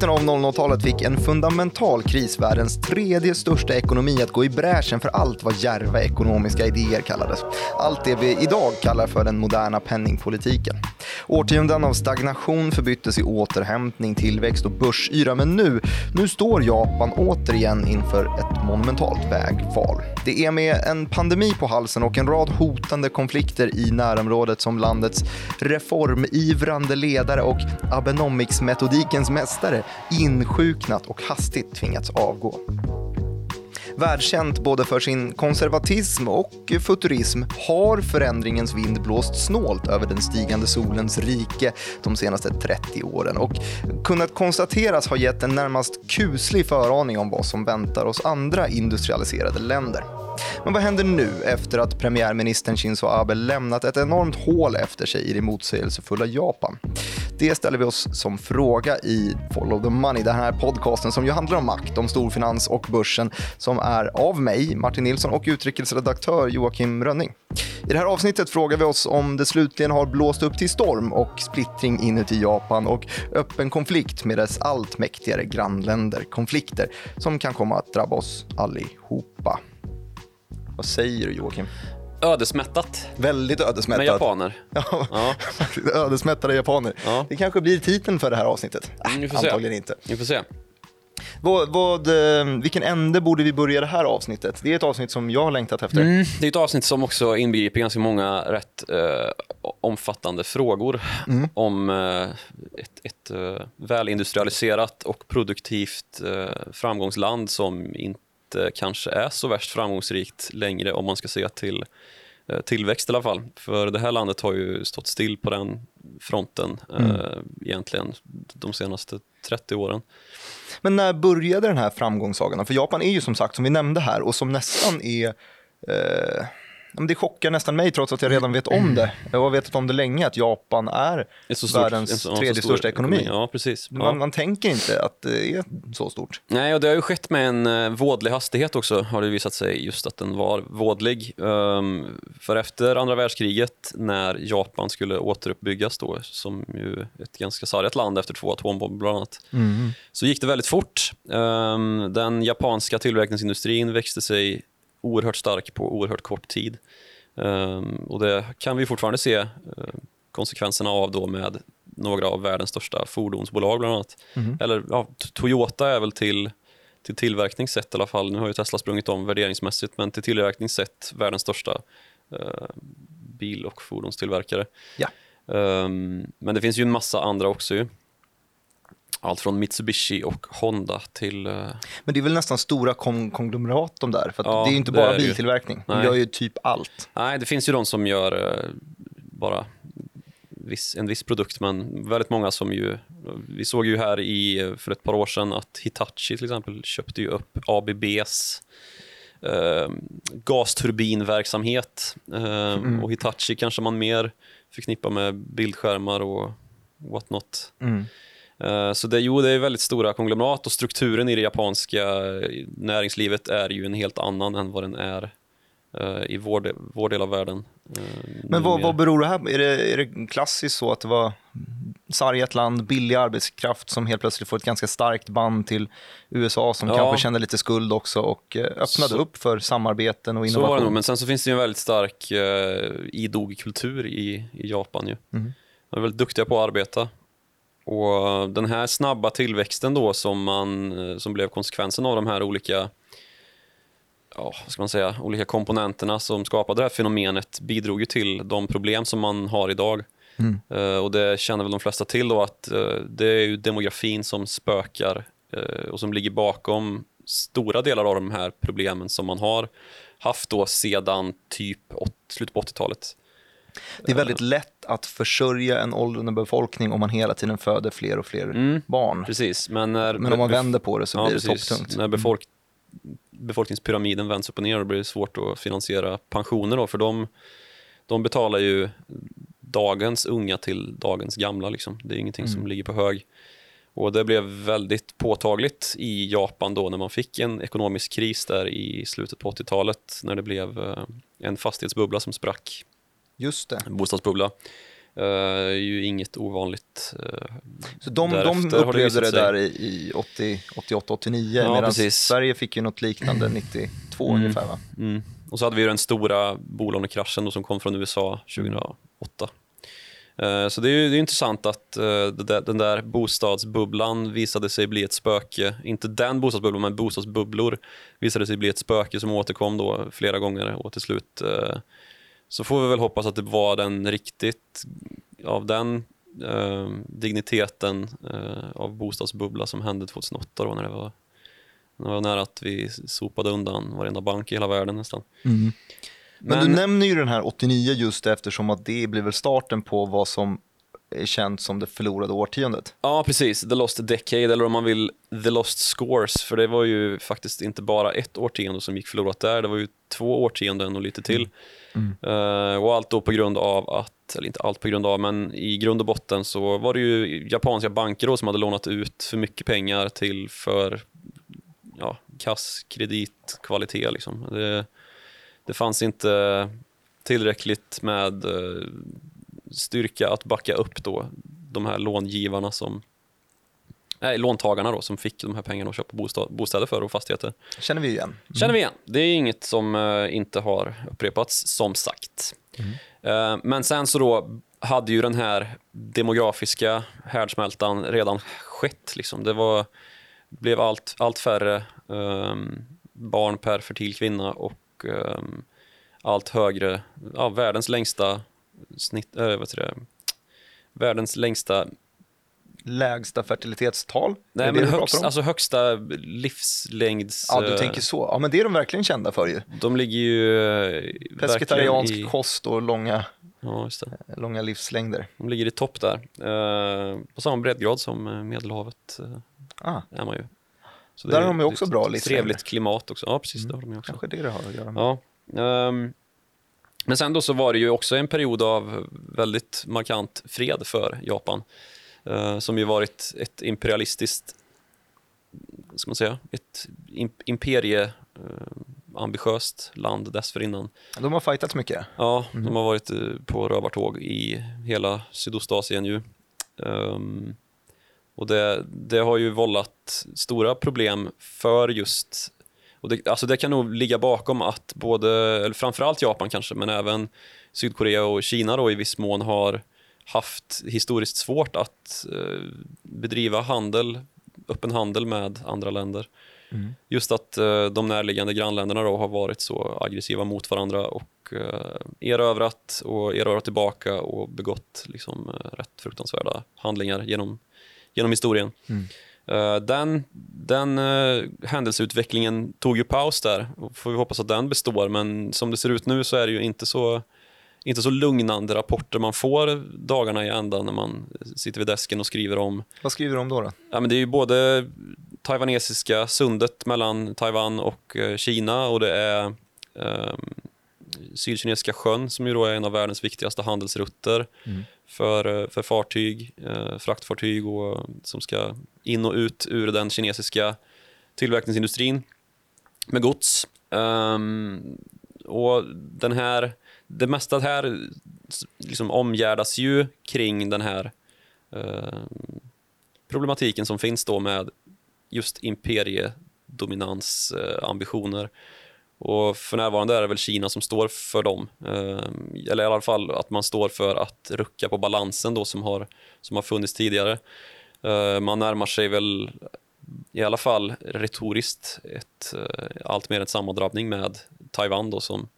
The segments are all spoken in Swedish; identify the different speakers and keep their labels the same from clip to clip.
Speaker 1: Mitten av 00-talet fick en fundamental kris världens tredje största ekonomi att gå i bräschen för allt vad djärva ekonomiska idéer kallades. Allt det vi idag kallar för den moderna penningpolitiken. Årtionden av stagnation förbyttes i återhämtning, tillväxt och börsyra. Men nu, nu står Japan återigen inför ett monumentalt vägval. Det är med en pandemi på halsen och en rad hotande konflikter i närområdet som landets reformivrande ledare och Abenomics-metodikens mästare insjuknat och hastigt tvingats avgå. Världskänt både för sin konservatism och futurism har förändringens vind blåst snålt över den stigande solens rike de senaste 30 åren och kunnat konstateras ha gett en närmast kuslig föraning om vad som väntar oss andra industrialiserade länder. Men vad händer nu efter att premiärministern Shinzo Abe lämnat ett enormt hål efter sig i det motsägelsefulla Japan? Det ställer vi oss som fråga i Follow the Money, den här podcasten som ju handlar om makt, om storfinans och börsen, som är av mig, Martin Nilsson, och utrikesredaktör Joakim Rönning. I det här avsnittet frågar vi oss om det slutligen har blåst upp till storm och splittring inuti Japan och öppen konflikt med dess allt mäktigare grannländer, konflikter som kan komma att drabba oss allihopa. Vad säger du Joakim?
Speaker 2: Ödesmättat.
Speaker 1: Väldigt ödesmättat.
Speaker 2: Med japaner.
Speaker 1: Ja,
Speaker 2: Ja.
Speaker 1: ödesmättade japaner.
Speaker 2: Ja.
Speaker 1: Det kanske blir titeln för det här avsnittet. Äh,
Speaker 2: Mm, vi får se.
Speaker 1: antagligen inte.
Speaker 2: Vi får se.
Speaker 1: Vad, vad, eh, vilken ände borde vi börja det här avsnittet? Det är ett avsnitt som jag har längtat efter.
Speaker 2: Mm, det är ett avsnitt som också inbegriper ganska många rätt eh, omfattande frågor om eh, ett, ett eh, välindustrialiserat och produktivt eh, framgångsland som inte kanske är så värst framgångsrikt längre om man ska se till eh, tillväxt i alla fall. För det här landet har ju stått still på den fronten eh, egentligen de senaste 30 åren.
Speaker 1: Men när började den här framgångssagan? För Japan är ju som sagt, som vi nämnde här, och som nästan är... Eh, det chockar nästan mig trots att jag redan vet om det. Jag har vetat om det länge, att Japan är
Speaker 2: så stort-
Speaker 1: världens
Speaker 2: en så- så
Speaker 1: tredje
Speaker 2: stor
Speaker 1: största ekonomi.
Speaker 2: Ja, precis. Ja.
Speaker 1: Man, man tänker inte att det är så stort.
Speaker 2: Nej, och det har ju skett med en eh, vådlig hastighet också, har det visat sig just att den var vådlig. Ehm, för efter andra världskriget, när Japan skulle återuppbyggas då, som ju ett ganska sargat land efter två atombomber bland annat, så gick det väldigt fort. Ehm, den japanska tillverkningsindustrin växte sig oerhört stark på oerhört kort tid. Ehm, och det kan vi fortfarande se eh, konsekvenserna av då med några av världens största fordonsbolag bland annat. Eller ja, Toyota är väl till, till tillverkning sett i alla fall, nu har ju Tesla sprungit om värderingsmässigt, men till tillverkning sett världens största eh, bil och fordonstillverkare.
Speaker 1: Ja.
Speaker 2: Ehm, men det finns ju en massa andra också ju. Allt från Mitsubishi och Honda till... eh,
Speaker 1: Men det är väl nästan stora kon- konglomerat de där, för
Speaker 2: Ja,
Speaker 1: det är ju inte bara biltillverkning. De gör ju typ allt.
Speaker 2: Nej, det finns ju de som gör eh, bara viss, en viss produkt, men väldigt många som ju... Vi såg ju här i, för ett par år sedan att Hitachi till exempel köpte ju upp ABBs eh, gasturbinverksamhet. Eh, Och Hitachi kanske man mer förknippar med bildskärmar och what not.
Speaker 1: Mm.
Speaker 2: Eh, Så det, jo, det är väldigt stora konglomerat och strukturen i det japanska näringslivet är ju en helt annan än vad den är eh, i vår, del- vår del av världen. eh,
Speaker 1: Men vad, vad beror det här på? Är det, är det klassiskt så att det var sargat land, billig arbetskraft som helt plötsligt får ett ganska starkt band till USA som
Speaker 2: Ja.
Speaker 1: kanske kände lite skuld också och eh, öppnade
Speaker 2: Så-
Speaker 1: upp för samarbeten och
Speaker 2: Så var det nog,
Speaker 1: innovation?
Speaker 2: men sen så finns det en väldigt stark eh, idog kultur i, i Japan. Ju.
Speaker 1: Mhm.
Speaker 2: De är väldigt duktiga på att arbeta. Och den här snabba tillväxten då som, man, eh, som blev konsekvensen av de här olika ja, vad ska man säga, olika komponenterna som skapade det här fenomenet bidrog ju till de problem som man har idag.
Speaker 1: Mm.
Speaker 2: Eh, och det känner väl de flesta till då att eh, det är ju demografin som spökar eh, och som ligger bakom stora delar av de här problemen som man har haft då sedan typ åt, slutet på 80-talet.
Speaker 1: Det är väldigt lätt att försörja en åldrande befolkning om man hela tiden föder fler och fler
Speaker 2: Mm,
Speaker 1: barn.
Speaker 2: Precis, men, när,
Speaker 1: Men om man vänder på det så
Speaker 2: ja,
Speaker 1: blir det
Speaker 2: precis.
Speaker 1: topptungt.
Speaker 2: När befolk, befolkningspyramiden vänds upp och ner blir det svårt att finansiera pensioner då, för de, de betalar ju dagens unga till dagens gamla. Liksom. Det är ingenting som ligger på hög. Och Det blev väldigt påtagligt i Japan då när man fick en ekonomisk kris där i slutet på 80-talet när det blev eh, en fastighetsbubbla som sprack
Speaker 1: Just det.
Speaker 2: bostadsbubbla. Uh, är ju inget ovanligt. Uh,
Speaker 1: så de, de upplevde det, det där i, i 88-89 ja, medan Sverige fick ju något liknande 92 mm. ungefär va?
Speaker 2: Mm. Och så hade vi den stora bolånekraschen som kom från USA 2008. Uh, så det är ju det är intressant att den där bostadsbubblan visade sig bli ett spöke. Inte den bostadsbubblan, men bostadsbubblor visade sig bli ett spöke som återkom då flera gånger och till slut så får vi väl hoppas att det var den riktigt av den eh, digniteten eh, av bostadsbubbla som hände 2008 då när det var, när det var nära att vi sopade undan varenda bank i hela världen nästan.
Speaker 1: Mm. Men, Men, du nämner ju den här 89 just eftersom att det blir väl starten på vad som är känt som det förlorade årtiondet.
Speaker 2: Ja, precis. The Lost Decade, eller om man vill The Lost Scores, för det var ju faktiskt inte bara ett årtionde som gick förlorat där, det var ju två årtionden och lite till. Mm. Uh, och allt då på grund av att, eller inte allt på grund av, men i grund och botten så var det ju japanska banker då som hade lånat ut för mycket pengar till för ja, kass kreditkvalitet. Liksom. Det, det fanns inte tillräckligt med uh, styrka att backa upp då de här långivarna som nej, låntagarna då, som fick de här pengarna att köpa bostäder för och fastigheter.
Speaker 1: Känner vi igen.
Speaker 2: Mm. Känner vi igen. Det är inget som uh, inte har upprepats, som sagt. Mm. Uh, men sen så då hade ju den här demografiska härdsmältan redan skett. Liksom. Det var, blev allt, allt färre um, barn per fertil kvinna och um, allt högre, ja, världens längsta snitt, äh, världens längsta
Speaker 1: lägsta fertilitetstal?
Speaker 2: Nej, men högst, alltså högsta livslängds...
Speaker 1: Ja, du tänker så. Ja, men det är de verkligen kända för ju.
Speaker 2: De ligger ju
Speaker 1: eh, Pescetariansk i... kost och långa,
Speaker 2: ja,
Speaker 1: det. långa livslängder.
Speaker 2: De ligger i topp där. Eh, på samma breddgrad som eh, Medelhavet eh, ah. är man ju.
Speaker 1: Så där har de ju också bra livslängder.
Speaker 2: Trevligt klimat också. Ja, precis. Mm. Det har de också.
Speaker 1: Kanske det det har att göra
Speaker 2: med. Ja. Um, men sen då så var det ju också en period av väldigt markant fred för Japan. Uh, som ju varit ett imperialistiskt, ska man säga, ett imperie uh, ambitiöst land dessförinnan.
Speaker 1: De har fightats mycket?
Speaker 2: Ja, mm. de har varit uh, på rövartåg i hela Sydostasien ju. Um, och det, det har ju vållat stora problem för just och det, alltså det kan nog ligga bakom att både, eller framförallt Japan kanske, men även Sydkorea och Kina då i viss mån har haft historiskt svårt att eh, bedriva handel, öppen handel med andra länder. Mm. Just att eh, de närliggande grannländerna då har varit så aggressiva mot varandra och eh, erövrat och erövrat tillbaka och begått liksom, eh, rätt fruktansvärda handlingar genom, genom historien. Mm. Uh, den den uh, händelseutvecklingen tog ju paus där får vi hoppas att den består men som det ser ut nu så är det ju inte så inte så lugnande rapporter man får dagarna i ända när man sitter vid desken och skriver om.
Speaker 1: Vad skriver du om då? då?
Speaker 2: Ja, men det är ju både taiwanesiska sundet mellan Taiwan och eh, Kina och det är um, Sydkinesiska sjön som ju då är en av världens viktigaste handelsrutter mm. för, för fartyg, eh, fraktfartyg och, som ska in och ut ur den kinesiska tillverkningsindustrin med gods. Um, och den här det mesta här liksom omgärdas ju kring den här eh, problematiken som finns då med just imperiedominansambitioner. Eh, och för närvarande är det väl Kina som står för dem. Eh, eller i alla fall att man står för att rucka på balansen då som har, som har funnits tidigare. Eh, man närmar sig väl i alla fall retoriskt ett, eh, allt mer en sammandrabbning med Taiwan då som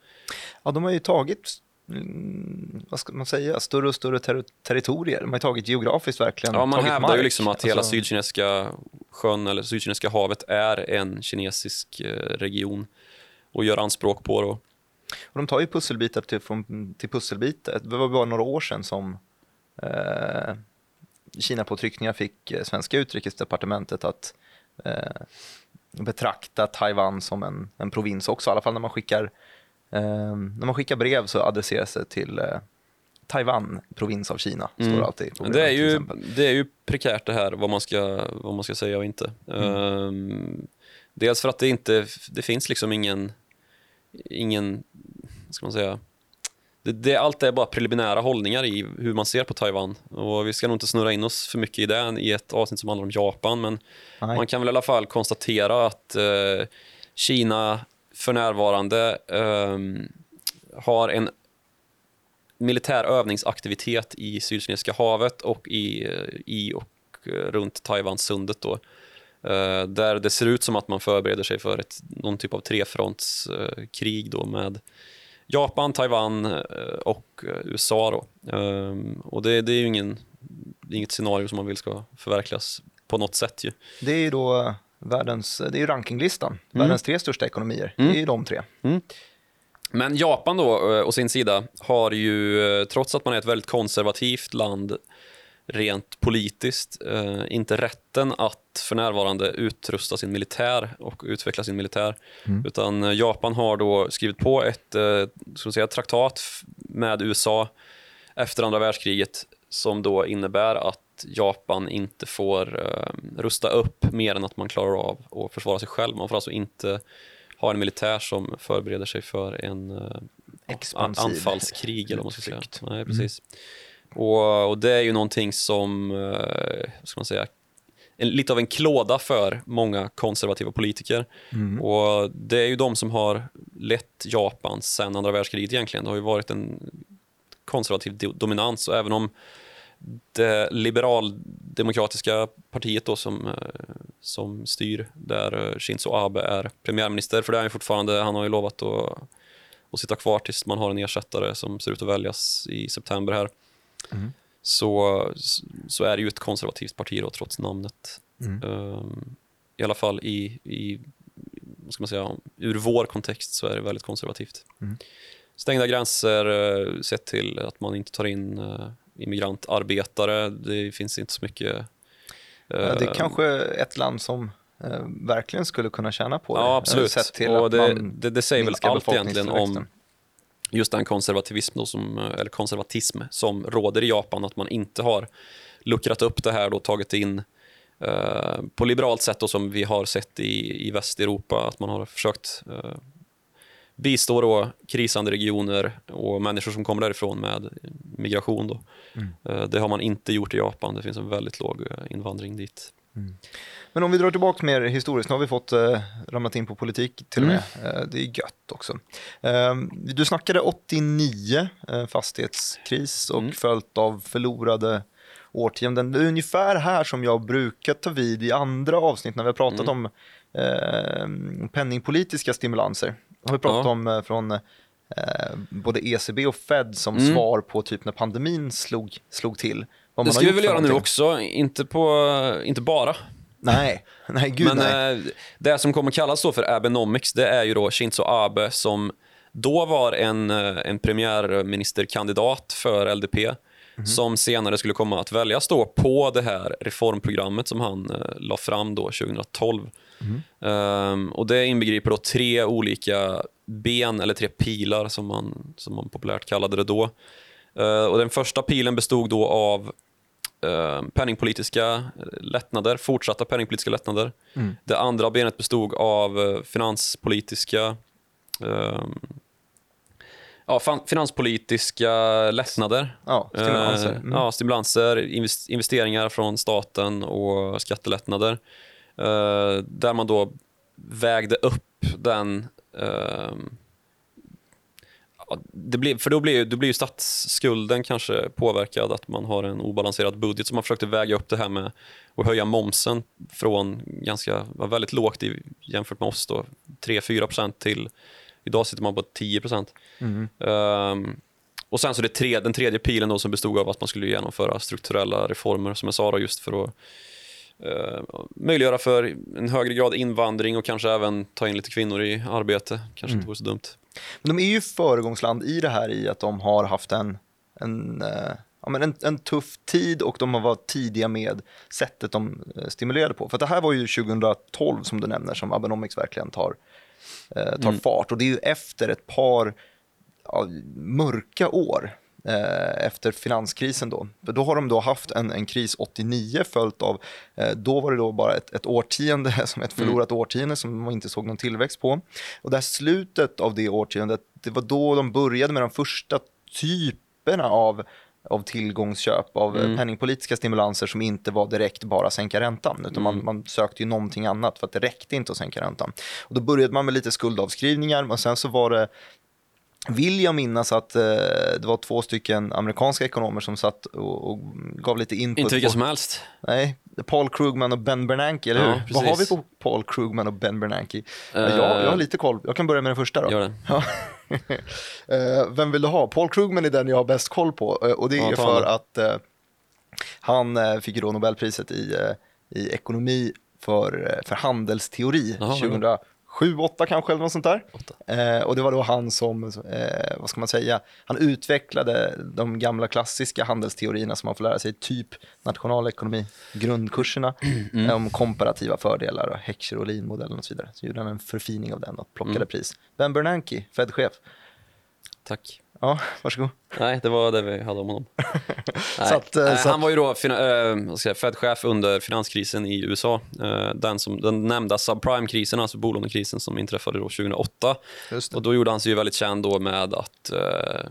Speaker 1: Ja, de har ju tagit mm, vad ska man säga, större och större ter territorier. De har tagit geografiskt verkligen
Speaker 2: Ja, man hävdar
Speaker 1: mark.
Speaker 2: ju liksom att hela alltså... Sydkinesiska sjön eller Sydkinesiska havet är en kinesisk eh, region och gör anspråk på det.
Speaker 1: Och de tar ju pusselbitar till, från, till pusselbitar. Det var bara några år sedan som eh, Kina-påtryckningar fick eh, svenska utrikesdepartementet att eh, betrakta Taiwan som en, en provins också, i alla fall när man skickar när man skickar brev så adresseras det till eh, Taiwan, provins av Kina. Står mm. alltid
Speaker 2: på det, är ju, det är ju prekärt det här, vad man ska, vad man ska säga och inte. Mm. Um, dels för att det inte det finns liksom ingen, ingen ska man säga, det, det, allt är bara preliminära hållningar i hur man ser på Taiwan. Och Vi ska nog inte snurra in oss för mycket i det i ett avsnitt som handlar om Japan, men Nej. man kan väl i alla fall konstatera att eh, Kina för närvarande eh, har en militär övningsaktivitet i Sydkinesiska havet och i, i och runt Taiwansundet. Då, eh, där det ser ut som att man förbereder sig för ett, någon typ av trefrontskrig eh, då med Japan, Taiwan eh, och eh, USA. Då. Ehm, och det, det är ju ingen, det är inget scenario som man vill ska förverkligas på något sätt. Ju.
Speaker 1: Det är ju då världens, det är rankinglistan, mm. världens tre största ekonomier. Mm. Det är ju de tre. Mm.
Speaker 2: Men Japan då, eh, å sin sida, har ju, eh, trots att man är ett väldigt konservativt land rent politiskt, eh, inte rätten att för närvarande utrusta sin militär och utveckla sin militär. Mm. Utan Japan har då skrivit på ett ska säga, traktat med USA efter andra världskriget som då innebär att Japan inte får rusta upp mer än att man klarar av att försvara sig själv. Man får alltså inte ha en militär som förbereder sig för en uh, anfallskrig. Eller vad man ska säga. Nej, mm. precis. Mm. Och, och, det är ju någonting som, uh, ska man säga, en, lite av en klåda för många konservativa politiker. Mm. Och Det är ju de som har lett Japan sen andra världskriget egentligen. Det har ju varit en konservativ dominans och även om det liberaldemokratiska partiet då som, eh, som styr, där eh, Shinzo Abe är premiärminister, för det är han fortfarande, han har ju lovat att, att sitta kvar tills man har en ersättare som ser ut att väljas i september här. Mm. Så, så är det ju ett konservativt parti då, trots namnet. Mm. Um, I alla fall i, i vad ska man säga, ur vår kontext så är det väldigt konservativt. Mm. Stängda gränser, uh, sett till att man inte tar in immigrantarbetare. Det finns inte så mycket.
Speaker 1: det är eh, kanske ett land som eh, verkligen skulle kunna tjäna på det.
Speaker 2: Ja, absolut. Sett till och det, det, det, säger väl allt egentligen om just den konservativism då som, eller konservatism som råder i Japan, att man inte har luckrat upp det här och tagit in eh, på liberalt sätt då, som vi har sett i, i Västeuropa, att man har försökt eh, bistå då krisande regioner och människor som kommer därifrån med migration. Då. Mm. Eh, det har man inte gjort i Japan. Det finns en väldigt låg eh, invandring dit. Mm.
Speaker 1: Men om vi drar tillbaka mer historiskt, nu har vi fått eh, ramlat in på politik till och med. Mm. Eh, det är gött också. Eh, du snackade 89, eh, fastighetskris och mm. följt av förlorade årtionden. Det är ungefär här som jag brukar ta vid i andra avsnitt när vi har pratat mm. om eh, penningpolitiska stimulanser har vi pratat ja. om eh, från eh, både ECB och Fed som mm. svar på typ när pandemin slog, slog till.
Speaker 2: det ska vi väl göra någonting. nu också, inte, på, inte bara.
Speaker 1: Nej, nej gud
Speaker 2: Men
Speaker 1: nej.
Speaker 2: Eh, det som kommer kallas då för Abenomics, det är ju då Shinzo Abe som då var en, eh, en premiärministerkandidat för LDP mm. som senare skulle komma att väljas då på det här reformprogrammet som han eh, la fram då 2012. Mm. Um, och Det inbegriper då tre olika ben, eller tre pilar som man, som man populärt kallade det då. Uh, och Den första pilen bestod då av uh, penningpolitiska lättnader, fortsatta penningpolitiska lättnader. Mm. Det andra benet bestod av uh, finanspolitiska um, ja, finanspolitiska lättnader.
Speaker 1: Ja, stimulanser.
Speaker 2: Mm. ja, stimulanser, investeringar från staten och skattelättnader. Uh, där man då vägde upp den... Uh, det blir, för då blir, då blir ju statsskulden kanske påverkad, att man har en obalanserad budget. Så man försökte väga upp det här med att höja momsen från ganska, var väldigt lågt i, jämfört med oss, 3-4% till idag sitter man på 10 mm. um, och sen så det tre, den tredje pilen då som bestod av att man skulle genomföra strukturella reformer, som jag sa, då, just för att Uh, möjliggöra för en högre grad invandring och kanske även ta in lite kvinnor i arbete. Kanske mm. inte vore så dumt.
Speaker 1: Men de är ju föregångsland i det här i att de har haft en, en, uh, ja, men en, en tuff tid och de har varit tidiga med sättet de uh, stimulerade på. För det här var ju 2012 som du nämner som Abenomics verkligen tar, tar mm. fart och det är ju efter ett par ja, mörka år Eh, efter finanskrisen då. Då har de då haft en, en kris 89 följt av, eh, då var det då bara ett, ett årtionde, som ett förlorat mm. årtionde som man inte såg någon tillväxt på. Och det här slutet av det årtiondet, det var då de började med de första typerna av av tillgångsköp, av
Speaker 2: Mm.
Speaker 1: penningpolitiska stimulanser som inte var direkt bara sänka räntan, utan man, man sökte ju någonting annat för att det räckte inte att sänka räntan. Och då började man med lite skuldavskrivningar, men sen så var det vill jag minnas att eh, det var två stycken amerikanska ekonomer som satt och, och gav lite input.
Speaker 2: Inte vilka
Speaker 1: på,
Speaker 2: som helst.
Speaker 1: Nej, Paul Krugman och Ben Bernanke, eller hur? Precis. Vad har vi på Paul Krugman och Ben Bernanke?
Speaker 2: Uh,
Speaker 1: jag, jag har lite koll. Jag kan börja med den första då.
Speaker 2: Gör det.
Speaker 1: Ja. uh, vem vill du ha? Paul Krugman är den jag har bäst koll på eh, och det är
Speaker 2: ja,
Speaker 1: för att han fick då Nobelpriset i, i ekonomi för, för handelsteori
Speaker 2: Aha, 2000
Speaker 1: sju, åtta kanske eller något sånt där. Eh, och det var då han som, eh, vad ska man säga, han utvecklade de gamla klassiska handelsteorierna som man får lära sig, typ nationalekonomi, grundkurserna
Speaker 2: mm. mm.
Speaker 1: eh, om komparativa fördelar och Heckscher och Lean-modellen och så vidare. Så gjorde han en förfining av den och plockade
Speaker 2: mm.
Speaker 1: pris. Ben Bernanke, Fed-chef.
Speaker 2: Tack.
Speaker 1: Ja, varsågod.
Speaker 2: Nej, det var det vi hade om honom.
Speaker 1: Att, eh,
Speaker 2: Nej, han var ju då säga, Fed-chef under finanskrisen i USA. Eh, den, som, den nämnda subprime-krisen, alltså bolånekrisen som inträffade då 2008.
Speaker 1: Just det.
Speaker 2: Och då gjorde han sig ju väldigt känd då med att eh,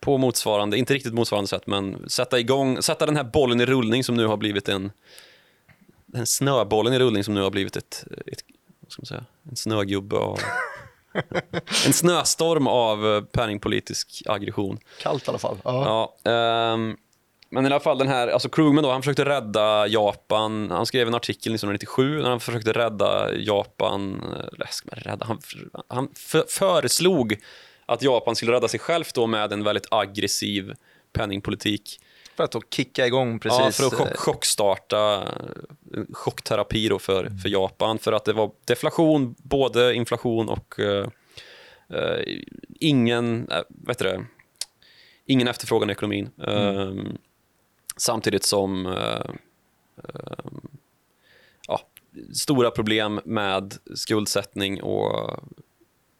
Speaker 2: på motsvarande, inte riktigt motsvarande sätt, men sätta igång, sätta den här bollen i rullning som nu har blivit en den snöbollen i rullning som nu har blivit ett, ett vad ska man säga, en snögubbe av en snöstorm av eh, penningpolitisk aggression.
Speaker 1: Kallt i alla fall. Ja.
Speaker 2: Ja, ehm, men i alla fall den här, alltså Krugman då, han försökte rädda Japan. Han skrev en artikel 1997 när han försökte rädda Japan, rädda, han, han föreslog att Japan skulle rädda sig självt då med en väldigt aggressiv penningpolitik.
Speaker 1: För att då kicka igång precis.
Speaker 2: Ja, för att chock,
Speaker 1: eh,
Speaker 2: chockstarta eh, chockterapi då för, för Japan. För att det var deflation, både inflation och eh, eh, ingen, äh, vet det, ingen efterfrågan i ekonomin. Eh, samtidigt som eh, ja, stora problem med skuldsättning och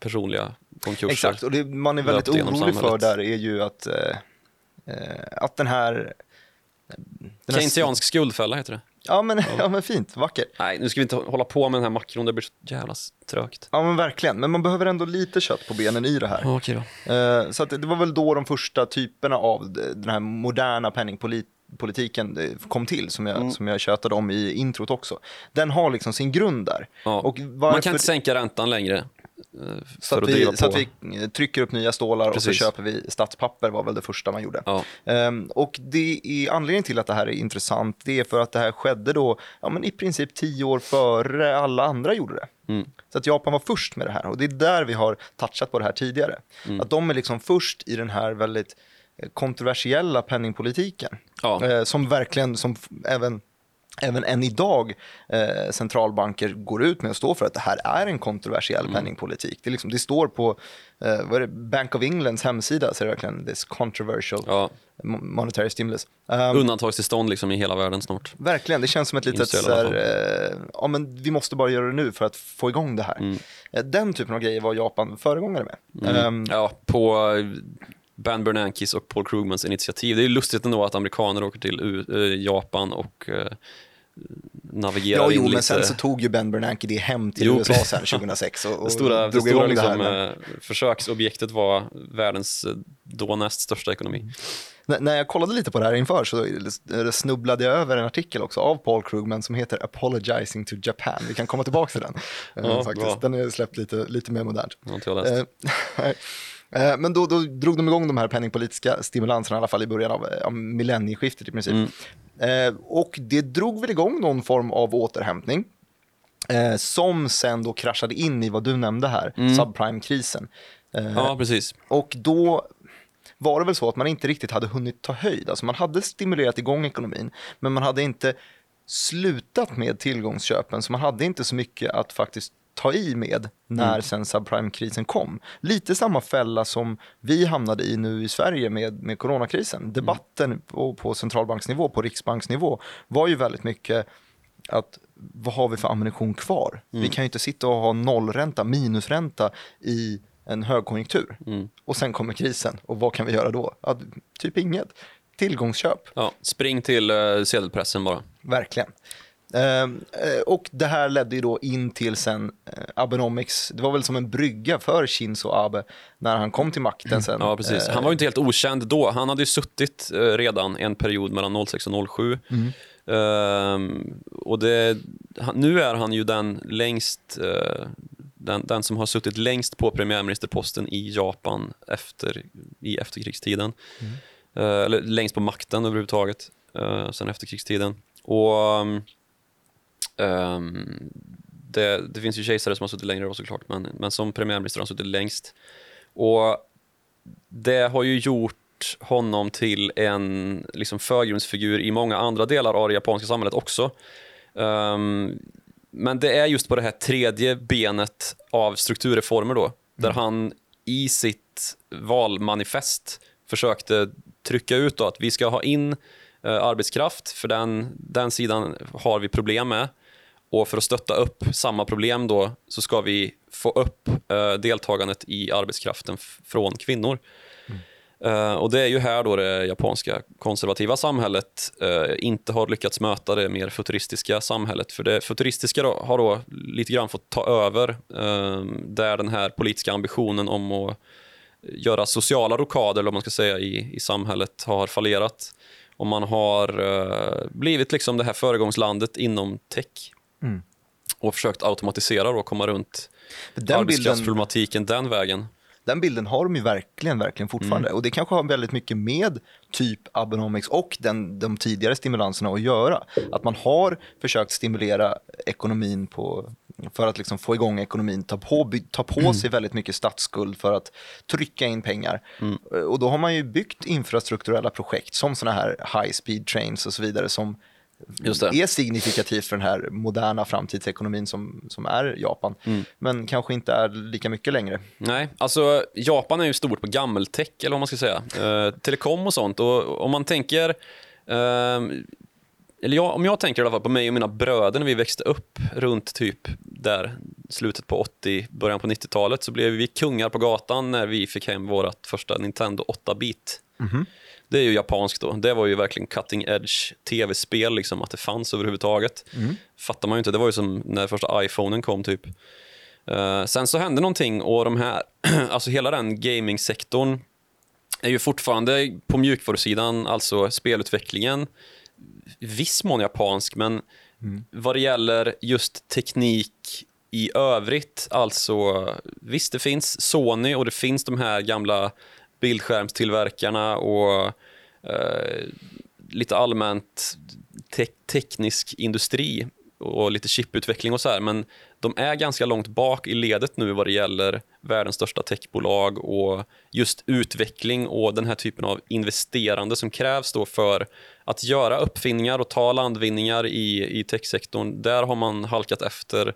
Speaker 2: personliga konkurser.
Speaker 1: Exakt, och det man är väldigt orolig för där är ju att, eh, att den här... Den här
Speaker 2: Keynesiansk skuldfälla heter det.
Speaker 1: ja, men, ja, men fint, vackert.
Speaker 2: Nej, nu ska vi inte hålla på med den här makron, det blir så jävla trögt.
Speaker 1: Ja, men verkligen. Men man behöver ändå lite kött på benen i det här.
Speaker 2: Ja, okej då.
Speaker 1: Eh, Så det var väl då de första typerna av den här moderna penningpolitiken eh, kom till, som jag,
Speaker 2: Mm.
Speaker 1: som jag tjötade om i introt också. Den har liksom sin grund där.
Speaker 2: Ja.
Speaker 1: Och
Speaker 2: Man
Speaker 1: varför,
Speaker 2: kan inte sänka räntan längre. Eh,
Speaker 1: så, att vi, så att vi trycker upp nya stålar och så
Speaker 2: Precis.
Speaker 1: köper vi statspapper var väl det första man gjorde.
Speaker 2: Ja.
Speaker 1: Ehm, och det är anledningen till att det här är intressant, det är för att det här skedde då, ja men i princip tio år före alla andra gjorde det.
Speaker 2: Mm.
Speaker 1: Så att Japan var först med det här och det är där vi har touchat på det här tidigare.
Speaker 2: Mm.
Speaker 1: Att de är liksom först i den här väldigt eh, kontroversiella penningpolitiken.
Speaker 2: Ja.
Speaker 1: Eh, som verkligen, som även Även än idag eh, centralbanker går ut med att stå för att det här är en kontroversiell
Speaker 2: Mm.
Speaker 1: penningpolitik. Det, liksom, det står på eh, vad är det, Bank of Englands hemsida, så är det verkligen this controversial
Speaker 2: Ja.
Speaker 1: mo- monetary stimulus. Um,
Speaker 2: Undantagstillstånd liksom i hela världen snart.
Speaker 1: Verkligen, det känns som ett litet så här, eh, ja men vi måste bara göra det nu för att få igång det här.
Speaker 2: Mm.
Speaker 1: Eh, Den typen av grejer var Japan föregångare med. Ehm,
Speaker 2: Ja, på eh, Ben Bernankes och Paul Krugmans initiativ. Det är lustigt ändå att amerikaner åker till eh, Japan och eh, navigerar
Speaker 1: ja,
Speaker 2: in
Speaker 1: jo, men
Speaker 2: lite.
Speaker 1: sen så tog ju Ben Bernanke det hem till
Speaker 2: Jo.
Speaker 1: USA sen 2006 och, och
Speaker 2: det stora, det
Speaker 1: drog
Speaker 2: stora
Speaker 1: igång
Speaker 2: liksom,
Speaker 1: det
Speaker 2: eh, försöksobjektet var världens eh, då näst största ekonomi.
Speaker 1: N- när jag kollade lite på det här inför så eh, snubblade jag över en artikel också av Paul Krugman som heter Apologizing to Japan. Vi kan komma tillbaka till den. eh,
Speaker 2: Ja,
Speaker 1: faktiskt.
Speaker 2: bra.
Speaker 1: Den är släppt lite, lite mer modernt.
Speaker 2: Det har inte jag läst.
Speaker 1: Eh, eh, Men då, då drog de igång de här penningpolitiska stimulanserna i alla fall i början av, av millennieskiftet i princip.
Speaker 2: Mm.
Speaker 1: Eh, och det drog väl igång någon form av återhämtning. Eh, som sen då kraschade in i vad du nämnde här, subprime-krisen. Eh,
Speaker 2: Mm. Ja, precis.
Speaker 1: och då var det väl så att man inte riktigt hade hunnit ta höjd. Alltså man hade stimulerat igång ekonomin, men man hade inte slutat med tillgångsköpen, så man hade inte så mycket att faktiskt ta i med när sen subprime-krisen kom. Lite samma fälla som vi hamnade i nu i Sverige med, med coronakrisen. Debatten på, på centralbanksnivå, på riksbanksnivå, var ju väldigt mycket att vad har vi för ammunition kvar? Vi kan ju inte sitta och ha nollränta, minusränta i en högkonjunktur. Och sen kommer krisen och vad kan vi göra då? Ja, typ inget. Tillgångsköp,
Speaker 2: Ja, spring till uh, sedelpressen bara.
Speaker 1: verkligen. Ehm, eh, och det här ledde ju då in till sen eh, Abenomics. Det var väl som en brygga för Shinzo Abe när han kom till makten sen.
Speaker 2: Ja, precis.
Speaker 1: Eh,
Speaker 2: Han var ju inte helt okänd då. Han hade ju suttit redan en period mellan 06 och 07. Ehm, och det, nu är han ju den längst den, den som har suttit längst på premiärministerposten i Japan efter, i efterkrigstiden. Eh, eller längst på makten överhuvudtaget sen efterkrigstiden. Och ehm, det, det finns ju kejsare som har suttit längre då såklart, men, men som premiärminister har han suttit längst. Och det har ju gjort honom till en liksom förgrundsfigur i många andra delar av det japanska samhället också. Ehm, men det är just på det här tredje benet av strukturreformer då, där han i sitt valmanifest försökte trycka ut då att vi ska ha in eh, arbetskraft, för den, den sidan har vi problem med. Och för att stötta upp samma problem då så ska vi få upp eh, deltagandet i arbetskraften från kvinnor. Eh, och det är ju här då det japanska konservativa samhället eh, inte har lyckats möta det mer futuristiska samhället. För det futuristiska då, har då lite grann fått ta över eh, där den här politiska ambitionen om att göra sociala rockader, eller man ska säga, i, i samhället har fallerat. Och man har eh, blivit liksom det här föregångslandet inom tech.
Speaker 1: Mm.
Speaker 2: Och försökt automatisera och komma runt
Speaker 1: Den bilden,
Speaker 2: arbetskraftsproblematiken den vägen.
Speaker 1: den bilden har de ju verkligen, verkligen fortfarande. Och det kanske har väldigt mycket med typ Abenomics och den, de tidigare stimulanserna att göra. Att man har försökt stimulera ekonomin på, för att liksom få igång ekonomin, ta på, by, ta på sig väldigt mycket statsskuld för att trycka in pengar. Och då har man ju byggt infrastrukturella projekt som sådana här high speed trains och så vidare som. Är signifikativt för den här moderna framtidsekonomin som, som är Japan. Men kanske inte är lika mycket längre.
Speaker 2: Nej, alltså Japan är ju stort på gammeltech, eller vad man ska säga. Eh, telekom och sånt. Och om man tänker... ehm, eller jag, om jag tänker i alla fall på mig och mina bröder när vi växte upp runt typ där slutet på 80, början på 90-talet så blev vi kungar på gatan när vi fick hem vårt första Nintendo 8-bit. Det är ju japanskt då. Det var ju verkligen cutting edge tv-spel, liksom, att det fanns överhuvudtaget. Fattar man ju inte. Det var ju som när första iPhonen kom typ. Eh, sen så hände någonting och de här, alltså hela den gamingsektorn är ju fortfarande på mjukvarusidan, alltså spelutvecklingen, viss mån japansk, men vad det gäller just teknik i övrigt, alltså visst det finns Sony och det finns de här gamla bildskärmstillverkarna och eh, lite allmänt te- teknisk industri och lite chiputveckling och så här, men de är ganska långt bak i ledet nu vad det gäller världens största techbolag och just utveckling och den här typen av investerande som krävs då för att göra uppfinningar och ta landvinningar i, i techsektorn. Där har man halkat efter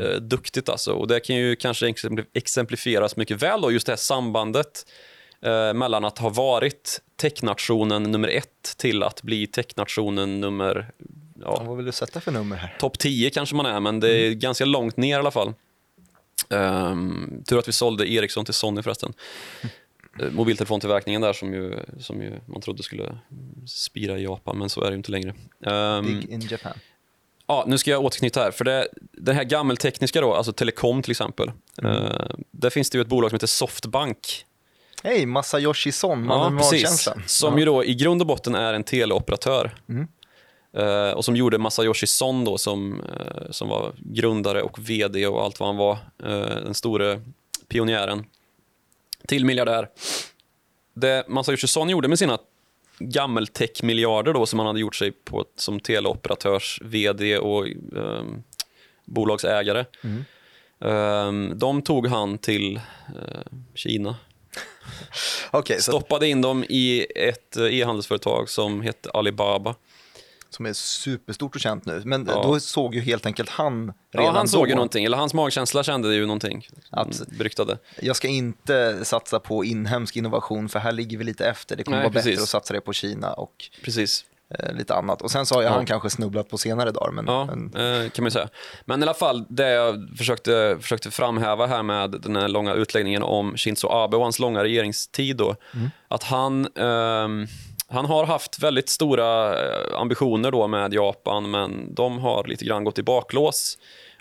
Speaker 2: eh, duktigt alltså. Och det kan ju kanske exempli- exemplifieras mycket väl då, just det här sambandet eh, mellan att ha varit technationen nummer ett till att bli technationen nummer ja,
Speaker 1: Vad vill du sätta för nummer här?
Speaker 2: topp 10 kanske man är, men det är ganska långt ner i alla fall. Um, tur att vi sålde Ericsson till Sony förresten. Uh, mobiltelefontillverkningen där som ju, som ju man trodde skulle spira i Japan, men så är det ju inte längre. Um,
Speaker 1: Big in Japan.
Speaker 2: Ja, nu ska jag återknyta här. För det, det här gammeltekniska då, alltså telekom till exempel. Uh, där finns det ju ett bolag som heter Softbank.
Speaker 1: Hej, Masayoshi Son,
Speaker 2: Ja,
Speaker 1: mannen
Speaker 2: precis. Som ju då i grund och botten är en teleoperatör. Eh, och som gjorde Masayoshi Son då som, eh, som var grundare och vd och allt vad han var. eh, den store pionjären. Till miljardär. Det Masayoshi Son gjorde med sina gammeltech-miljarder då som han hade gjort sig på som teleoperatörs vd och eh, bolagsägare. Eh, de tog han till eh, Kina
Speaker 1: Okej, så
Speaker 2: stoppade in dem i ett eh, e-handelsföretag som hette Alibaba.
Speaker 1: som är superstort och känt nu. Men
Speaker 2: Ja.
Speaker 1: då såg ju helt enkelt han redan
Speaker 2: Ja, han såg
Speaker 1: då
Speaker 2: ju någonting, eller hans magkänsla kände ju någonting.
Speaker 1: Att-
Speaker 2: Att... Beryktade.
Speaker 1: Jag ska inte satsa på inhemsk innovation för här ligger vi lite efter. Det kommer
Speaker 2: Nej,
Speaker 1: vara
Speaker 2: precis.
Speaker 1: bättre att satsa det på Kina och
Speaker 2: Precis.
Speaker 1: Eh, lite annat. Och sen så har
Speaker 2: Ja.
Speaker 1: han kanske snubblat på senare dagar. Men,
Speaker 2: Ja,
Speaker 1: men
Speaker 2: eh, kan man säga. Men i alla fall, det jag försökte, försökte framhäva här med den här långa utläggningen om Shinzo Abe och hans långa regeringstid då, att han ehm, han har haft väldigt stora eh, ambitioner då med Japan, men de har lite grann gått i baklås.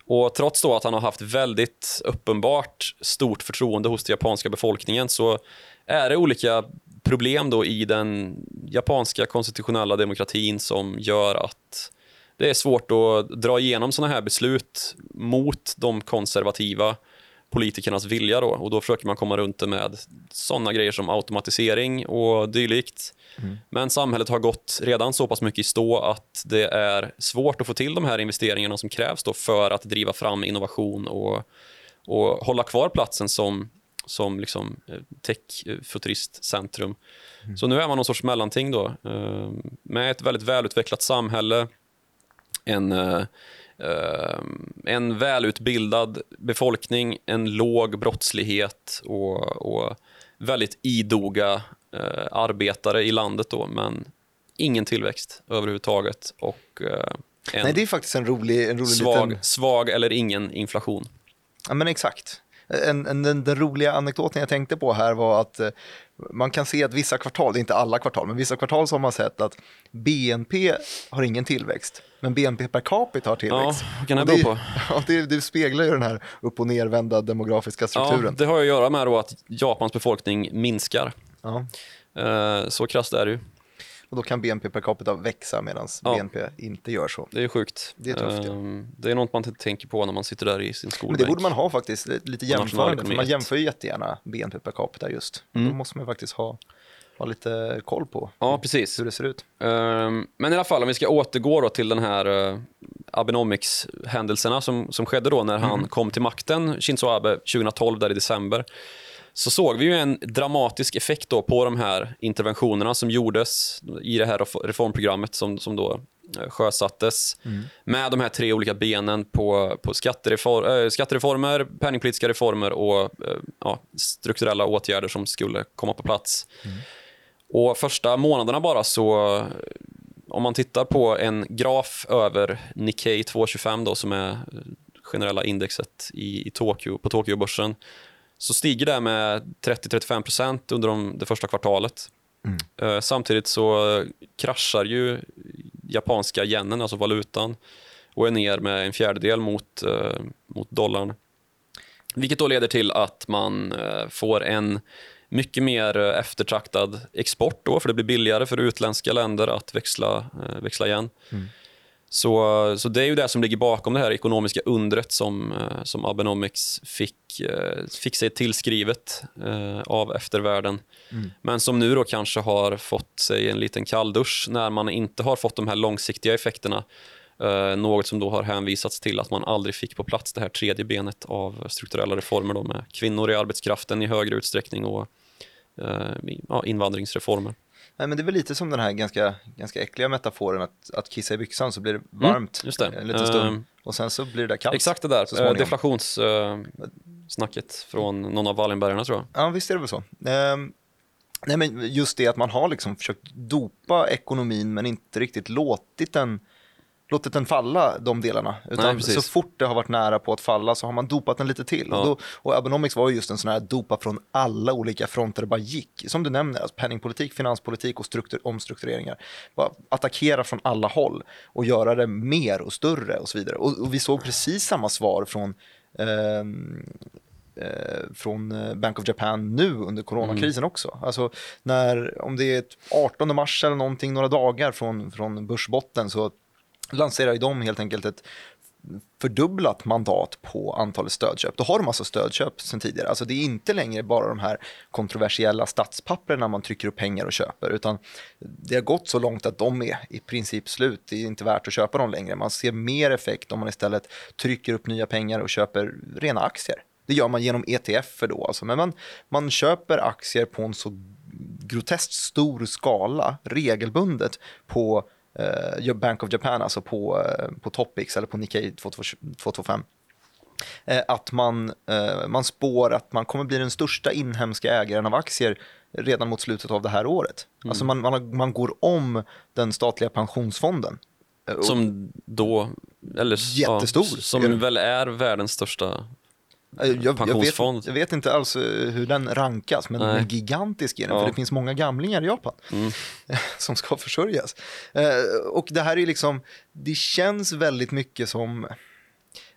Speaker 2: Och trots då att han har haft väldigt uppenbart stort förtroende hos den japanska befolkningen så är det olika problem då i den japanska konstitutionella demokratin som gör att det är svårt att dra igenom sådana här beslut mot de konservativa politikernas vilja då och då försöker man komma runt det med sådana grejer som automatisering och dylikt. Mm. Men samhället har gått redan så pass mycket i stå att det är svårt att få till de här investeringarna som krävs då för att driva fram innovation och, och hålla kvar platsen som, som liksom eh, tech-futuristcentrum. Mm. Så nu är man någon sorts mellanting då eh, med ett väldigt välutvecklat samhälle, en eh, en välutbildad befolkning, en låg brottslighet och, och väldigt idoga arbetare i landet då, men ingen tillväxt överhuvudtaget och
Speaker 1: en Nej, det är faktiskt en rolig, en rolig
Speaker 2: svag,
Speaker 1: liten...
Speaker 2: svag eller ingen inflation.
Speaker 1: Ja, men exakt. En, en, den, den, roliga anekdoten jag tänkte på här var att eh, man kan se att vissa kvartal, det är inte alla kvartal, men vissa kvartal så har man sett att BNP har ingen tillväxt, men BNP per capita har tillväxt.
Speaker 2: Ja, kan det bero på?
Speaker 1: Ja, det, det, speglar ju den här upp och nervända demografiska strukturen.
Speaker 2: Ja, det har att göra med att Japans befolkning minskar. Ja. Eh, så krasst är det ju.
Speaker 1: Och då kan BNP per capita växa medan ja. BNP inte gör så.
Speaker 2: Det är sjukt.
Speaker 1: Det är tufft. Ja.
Speaker 2: Ehm, det är något man inte tänker på när man sitter där i sin skolbänk.
Speaker 1: Men det borde man ha faktiskt, lite jämförande. För man jämför ju jättegärna BNP per capita just. Mm. Då måste man faktiskt ha ha lite koll på
Speaker 2: ja, precis.
Speaker 1: hur det ser ut.
Speaker 2: Um, men i alla fall, om vi ska återgå till den här uh, Abenomics-händelserna som, som skedde då när mm. han kom till makten, Shinzo Abe, 2012, där i december så såg vi ju en dramatisk effekt då på de här interventionerna som gjordes i det här reformprogrammet som, som då eh, sjösattes mm. med de här tre olika benen på, på skatterefor äh, skattereformer, penningpolitiska reformer och äh, ja, strukturella åtgärder som skulle komma på plats. Mm. Och första månaderna bara så om man tittar på en graf över Nikkei 225 då som är generella indexet i, i Tokyo, på Tokyobörsen så stiger det med 30-35% under de, det första kvartalet. Mm. Eh, samtidigt så kraschar ju japanska yenen, alltså valutan, och är ner med en fjärdedel mot, eh, mot dollarn. Vilket då leder till att man eh, får en mycket mer eftertraktad export då, för det blir billigare för utländska länder att växla, växla igen. Mm. Så, så det är ju det som ligger bakom det här ekonomiska undret som, eh, som Abenomics fick, eh, fick sig tillskrivet eh, av eftervärlden. Mm. Men som nu då kanske har fått sig en liten kalldusch när man inte har fått de här långsiktiga effekterna. något som då har hänvisats till att man aldrig fick på plats det här tredje benet av strukturella reformer då med kvinnor i arbetskraften i högre utsträckning och ja, invandringsreformer.
Speaker 1: Nej, men det är väl lite som den här ganska, ganska äckliga metaforen att, att kissa i byxan så blir det mm, varmt
Speaker 2: mm, det.
Speaker 1: en liten stund uh, och sen så blir det där kallt.
Speaker 2: Exakt det där, uh, deflationssnacket uh, från någon av Wallenbergarna tror jag.
Speaker 1: Ja, visst är det väl så. Uh, nej, men just det att man har liksom försökt dopa ekonomin men inte riktigt låtit den låtit den falla, de delarna. Utan Nej, så fort det har varit nära på att falla så har man dopat den lite till. Ja. Och, då, och Abenomics var ju just en sån här dopa från alla olika fronter det bara gick. Som du nämner, alltså penningpolitik, finanspolitik och struktur, omstruktureringar. Bara attackera från alla håll och göra det mer och större och så vidare. Och, och vi såg precis samma svar från ehm, eh, från Bank of Japan nu under coronakrisen mm. också. Alltså när, om det är 18 mars eller någonting, några dagar från, från börsbotten så lanserar ju de helt enkelt ett fördubblat mandat på antalet stödköp. Då har de alltså stödköp sen tidigare. Alltså det är inte längre bara de här kontroversiella statspapperna man trycker upp pengar och köper, utan det har gått så långt att de är i princip slut. Det är inte värt att köpa dem längre. Man ser mer effekt om man istället trycker upp nya pengar och köper rena aktier. Det gör man genom ETF då, alltså. men man, man köper aktier på en så groteskt stor skala regelbundet på eh, Bank of Japan, alltså på, eh, på Topix eller på Nikkei 225 eh, att man, eh, man spår att man kommer bli den största inhemska ägaren av aktier redan mot slutet av det här året. Mm. Alltså man, man, man går om den statliga pensionsfonden.
Speaker 2: Som då, eller
Speaker 1: jättestor.
Speaker 2: Ja, som väl är världens största
Speaker 1: Jag, jag, vet, jag vet inte alls eh, hur den rankas, men,
Speaker 2: Nej.
Speaker 1: gigantisk är den,
Speaker 2: Ja.
Speaker 1: för det finns många gamlingar i Japan
Speaker 2: Mm.
Speaker 1: som ska försörjas. Eh, och det här är liksom, det känns väldigt mycket som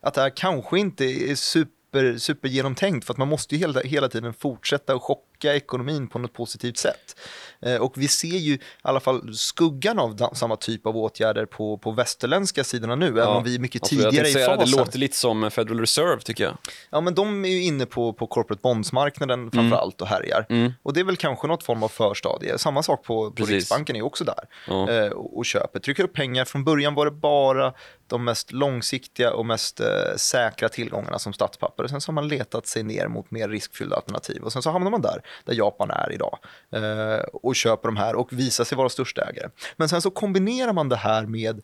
Speaker 1: att det här kanske inte är super, super genomtänkt, för att man måste ju hela, hela tiden fortsätta att chocka ekonomin på något positivt sätt. Eh, och vi ser ju i alla fall skuggan av samma typ av åtgärder på, på västerländska sidorna nu, även om vi är mycket
Speaker 2: Alltså,
Speaker 1: tidigare i fasen.
Speaker 2: Det låter lite som Federal Reserve tycker jag.
Speaker 1: Ja, men de är ju inne på, på corporate bonds-marknaden framför allt och härjar.
Speaker 2: Mm.
Speaker 1: Och det är väl kanske något form av förstadie. Samma sak på, på. Riksbanken är också där
Speaker 2: Ja.
Speaker 1: eh, och, och köper. Trycker upp pengar. Från början var det bara de mest långsiktiga och mest eh, säkra tillgångarna som statspapper. Och sen så har man letat sig ner mot mer riskfyllda alternativ. Och sen så hamnar man där, där Japan är idag. Eh, och köper de här och visar sig vara största ägare. Men sen så kombinerar man det här med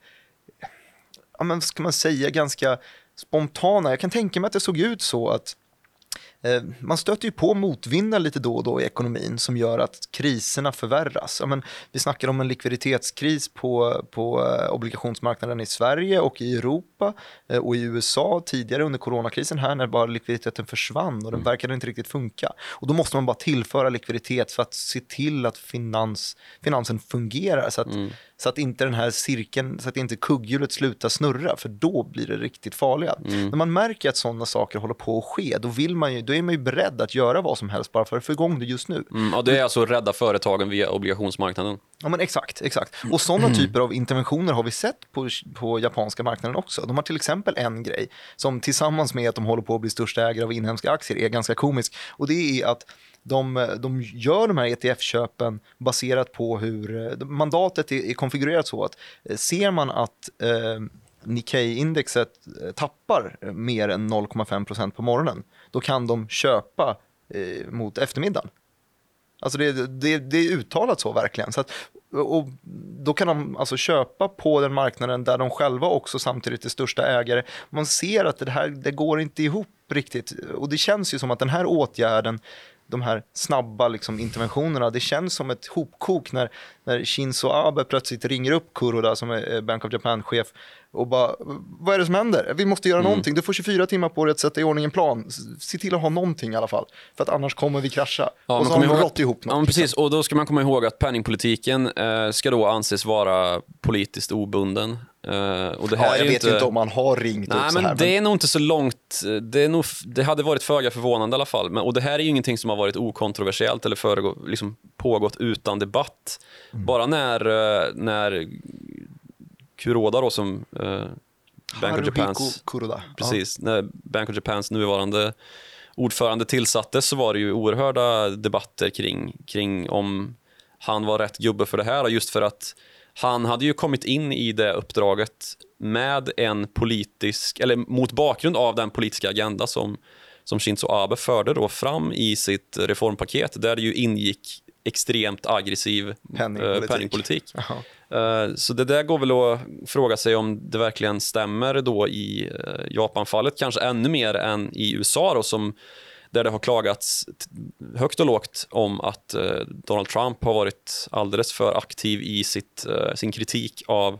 Speaker 1: ja, men, vad ska man säga, ganska spontana. Jag kan tänka mig att det såg ut så att man stöter ju på motvindar lite då och då i ekonomin som gör att kriserna förvärras. Ja, men, vi snackar om en likviditetskris på, på eh, obligationsmarknaden i Sverige och i Europa eh, och i USA tidigare under coronakrisen här när bara likviditeten försvann och den verkade inte riktigt funka. Och då måste man bara tillföra likviditet för att se till att finans, finansen fungerar så att, så att inte den här cirkeln, så att inte kugghjulet slutar snurra för då blir det riktigt farliga. När man märker att sådana saker håller på att ske då, vill man ju, då är man ju beredd att göra vad som helst bara för att få igång det just nu.
Speaker 2: Mm, och det är alltså rädda företagen via obligationsmarknaden.
Speaker 1: Ja men exakt, exakt. Och sådana typer av interventioner har vi sett på, på japanska marknaden också. De har till exempel en grej som tillsammans med att de håller på att bli största ägare av inhemska aktier är ganska komisk. Och det är att de, de gör de här ETF-köpen baserat på hur mandatet är, är konfigurerat så att eh, ser man att eh, Nikkei-indexet eh, tappar eh, mer än 0,5% på morgonen, då kan de köpa eh, mot eftermiddagen. Alltså det, det, det är uttalat så verkligen. Så att, och då kan de alltså köpa på den marknaden där de själva också samtidigt är största ägare. Man ser att det här det går inte ihop riktigt. Och det känns ju som att den här åtgärden, de här snabba liksom, interventionerna, det känns som ett hopkok när, när Shinzo Abe plötsligt ringer upp Kuroda som är Bank of Japan-chef och bara, vad är det som händer? Vi måste göra någonting. Du får 24 timmar på dig att sätta i ordning en plan. Se till att ha någonting i alla fall. För att annars kommer vi krascha.
Speaker 2: Ja,
Speaker 1: och så har de rått ihop något.
Speaker 2: Ja, precis. Och då ska man komma ihåg att penningpolitiken eh, ska då anses vara politiskt obunden. Eh, och det här
Speaker 1: Ja, jag vet ju inte om man har ringt
Speaker 2: Nej,
Speaker 1: upp så
Speaker 2: men
Speaker 1: här.
Speaker 2: det är nog inte så långt. Det, är nog, det hade varit föga förvånande i alla fall. Men, och det här är ju ingenting som har varit okontroversiellt eller föregå, liksom pågått utan debatt.
Speaker 1: Mm.
Speaker 2: Bara när, eh, när Kuroda då som eh, Bank of Japans...
Speaker 1: Kuroda.
Speaker 2: Precis, när Bank of Japans nuvarande ordförande tillsattes så var det ju oerhörda debatter kring, kring om han var rätt gubbe för det här. Just för att han hade ju kommit in i det uppdraget med en politisk, eller mot bakgrund av den politiska agenda som, som Shinzo Abe förde då fram i sitt reformpaket där det ju ingick extremt aggressiv
Speaker 1: Penningpolitik.
Speaker 2: eh, penningpolitik.
Speaker 1: Jaha.
Speaker 2: Eh, Så det där går väl att fråga sig om det verkligen stämmer då i eh, Japan-fallet, kanske ännu mer än i USA då, som, där det har klagats högt och lågt om att eh, Donald Trump har varit alldeles för aktiv i sitt, eh, sin kritik av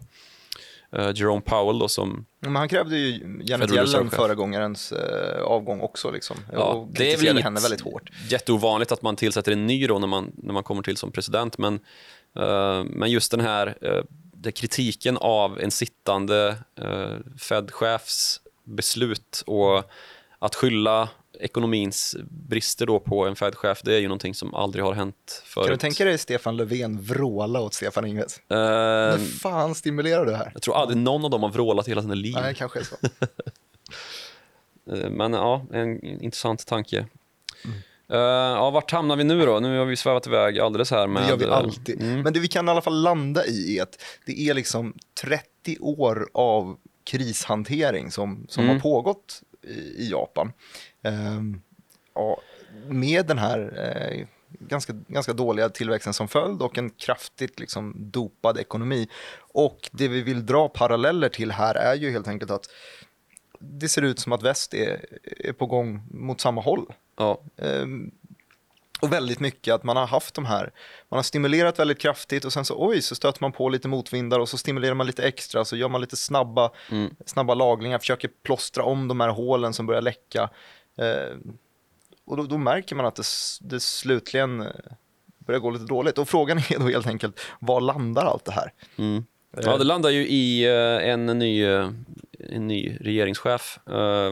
Speaker 2: eh, Jerome Powell då, som
Speaker 1: Men han krävde ju Janet Yellen föregångarens eh, avgång också. Liksom,
Speaker 2: Ja,
Speaker 1: och
Speaker 2: det är väl
Speaker 1: henne väldigt hårt.
Speaker 2: jätteovanligt att man tillsätter en ny då när man, när man kommer till som president. Men, eh, men just den här uh, det kritiken av en sittande uh, Fed-chefs beslut och att skylla ekonomins brister då på en Fed-chef, det är ju någonting som aldrig har hänt förut.
Speaker 1: Kan du tänka dig Stefan Löfven vråla åt Stefan Ingves?
Speaker 2: Eh,
Speaker 1: När fan stimulerar du här?
Speaker 2: jag tror aldrig någon av dem har vrålat hela sina liv.
Speaker 1: Nej, kanske är så.
Speaker 2: Eh, Men ja, en intressant tanke. Eh, ja, vart hamnar vi nu då? Nu har vi svävat iväg alldeles här med...
Speaker 1: Det gör vi alltid. Men det vi kan i alla fall landa i är att det är liksom 30 år av krishantering som, som
Speaker 2: Mm.
Speaker 1: har pågått i, Japan. Ehm, ja, med den här eh, ganska, ganska dåliga tillväxten som följd och en kraftigt liksom, dopad ekonomi. Och det vi vill dra paralleller till här är ju helt enkelt att det ser ut som att väst är, är på gång mot samma håll.
Speaker 2: Ja,
Speaker 1: Ehm, och väldigt mycket att man har haft de här, man har stimulerat väldigt kraftigt och sen så oj så stöter man på lite motvindar och så stimulerar man lite extra så gör man lite snabba, snabba lagningar, försöker plåstra om de här hålen som börjar läcka. Eh, och då, då, märker man att det, det slutligen eh, börjar gå lite dåligt. Och frågan är då helt enkelt, var landar allt det här?
Speaker 2: Mm. Ja, det landar ju i eh, en ny, en ny regeringschef